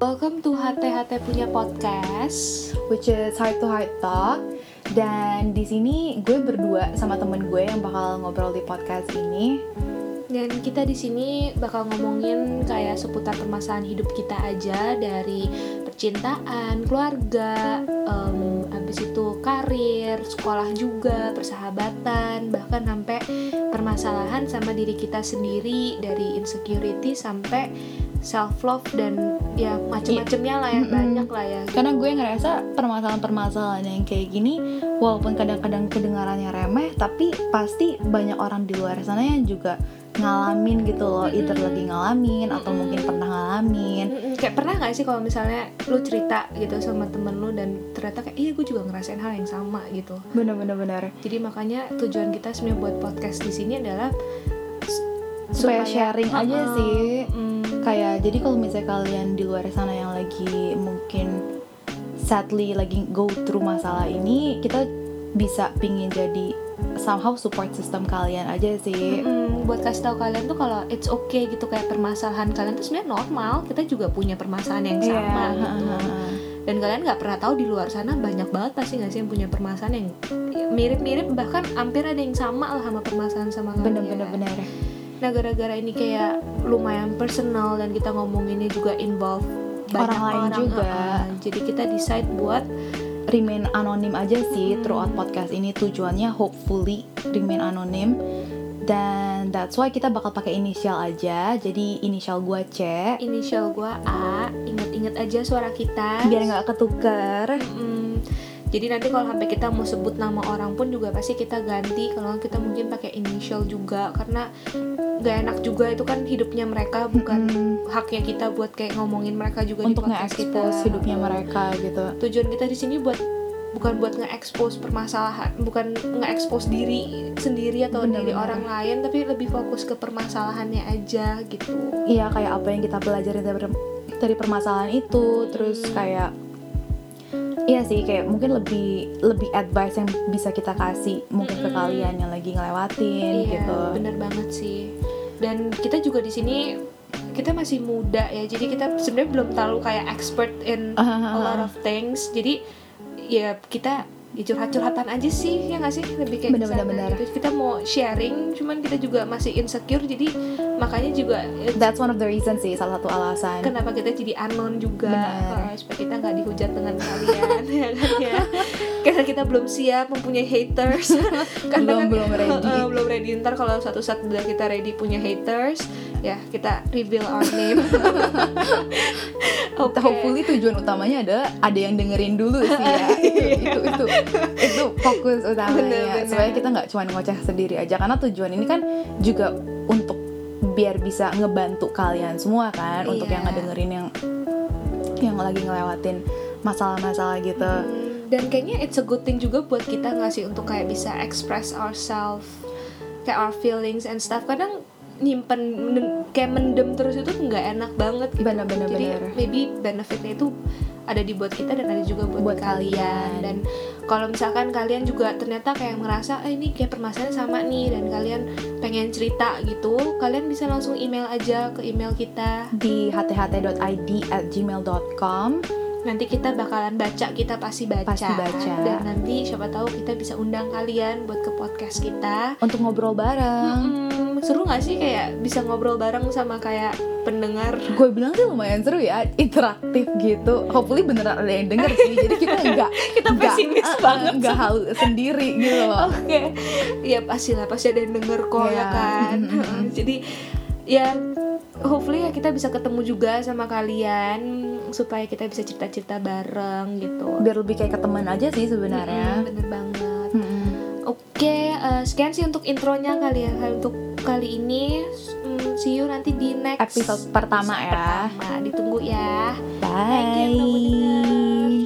Welcome to HTHT punya podcast. which is Heart to Heart Talk. Dan di sini gue berdua sama temen gue yang bakal ngobrol di podcast ini. Dan kita di sini bakal ngomongin kayak seputar permasalahan hidup kita aja dari percintaan, keluarga, em, habis itu karir, sekolah juga, persahabatan, bahkan sampai permasalahan sama diri kita sendiri dari insecurity sampai self love dan ya macem-macemnya lah ya Mm-mm. banyak lah ya. Karena gue ngerasa permasalahan-permasalahan yang kayak gini, walaupun kadang-kadang kedengarannya remeh, tapi pasti banyak orang di luar sana yang juga ngalamin gitu loh, either Mm-mm. lagi ngalamin atau mungkin pernah ngalamin. Kayak pernah nggak sih kalau misalnya lu cerita gitu sama temen lu dan ternyata kayak iya gue juga ngerasain hal yang sama gitu Bener-bener bener. jadi makanya tujuan kita sebenarnya buat podcast di sini adalah s- Supaya sharing aja Uh-uh, sih. mm, Kayak jadi kalau misalnya kalian di luar sana yang lagi mungkin sadly lagi go through masalah ini, kita bisa pingin jadi somehow support system kalian aja sih. mm, buat kasih tahu kalian tuh kalau it's okay gitu kayak permasalahan kalian tuh sebenarnya normal kita juga punya permasalahan yang sama Iya, gitu ha-ha. dan kalian nggak pernah tahu di luar sana banyak banget pasti nggak sih yang punya permasalahan yang mirip-mirip bahkan hampir ada yang sama lah sama permasalahan sama kalian Bener-bener bener. Nah gara-gara ini kayak lumayan personal dan kita ngomonginnya juga involve banyak Orang lain juga. uh-uh. Jadi kita decide buat Remain anonim aja sih Hmm. throughout podcast ini tujuannya hopefully remain anonim dan that's why kita bakal pakai inisial aja. Jadi inisial gua C inisial gua A, inget-inget aja suara kita. biar nggak ketuker. Mm, jadi nanti kalau sampai kita mau sebut nama orang pun juga pasti kita ganti. Kalau kita mungkin pakai inisial juga karena gak enak juga itu kan hidupnya mereka bukan Mm-mm. haknya kita buat kayak ngomongin mereka juga untuk nge-expose kita. hidupnya mereka gitu. tujuan kita di sini buat bukan buat nge-expose permasalahan, bukan nge-expose diri sendiri atau Bener, diri orang lain, tapi lebih fokus ke permasalahannya aja gitu. Iya kayak apa yang kita pelajari dari, dari permasalahan itu, terus kayak Iya sih, kayak mungkin lebih lebih advice yang bisa kita kasih mungkin ke Mm-mm. kalian yang lagi ngelewatin iya, gitu. bener banget sih. Dan kita juga di sini kita masih muda ya, jadi kita sebenarnya belum terlalu kayak expert in a lot of things. Jadi ya kita ya curhat-curhatan aja sih ya nggak sih lebih kayak Bener, bener, bener. gitu. Kita mau sharing, cuman kita juga masih insecure, jadi makanya juga eh, That's one of the reasons sih, salah satu alasan. kenapa kita jadi anon juga uh, supaya kita nggak dihujat dengan kalian ya kan ya karena kita belum siap mempunyai haters karena Belum- kan- belum ready. uh, belum ready ntar kalau suatu saat udah kita ready punya haters ya kita reveal our name Oke. Hopefully tujuan utamanya adalah ada yang dengerin dulu sih ya. itu, itu itu itu fokus utamanya Bener, bener. supaya kita nggak cuma ngoceh sendiri aja karena tujuan ini kan juga untuk biar bisa ngebantu kalian semua kan untuk Iya. yang ngedengerin yang yang lagi ngelewatin masalah-masasalah gitu. Hmm, dan kayaknya it's a good thing juga buat kita nggak sih untuk kayak bisa express ourselves kayak our feelings and stuff kadang nyimpen men- kayak mendem terus itu nggak enak banget gitu Bener, bener, jadi bener. maybe benefitnya itu ada di buat kita dan ada juga buat, Buat kalian. kalian. dan kalau misalkan kalian juga ternyata kayak merasa eh, ini kayak permasalahan sama nih dan kalian pengen cerita gitu kalian bisa langsung email aja ke email kita Di hth.id at gmail.com nanti kita bakalan baca kita pasti baca, Pasti baca. dan nanti siapa tahu kita bisa undang kalian buat ke podcast kita untuk ngobrol bareng. Mm-mm, seru nggak sih kayak bisa ngobrol bareng sama kayak pendengar? Gue bilang sih lumayan seru ya interaktif gitu. Hopefully beneran ada yang denger sih. Jadi kita nggak Kita pesimis uh-uh, banget nggak halu sendiri gitu loh. Oke. Ya pasti lah pasti ada yang denger kok ya Iya. kan jadi ya hopefully ya kita bisa ketemu juga sama kalian supaya kita bisa cerita-cerita bareng gitu. Biar lebih kayak ke teman aja sih sebenarnya. Mm-mm, bener banget. Oke, eh, sekian sih untuk intronya kali ya. Untuk kali ini, mm, see you nanti di next episode pertama ya pertama. Ditunggu ya. bye Thank you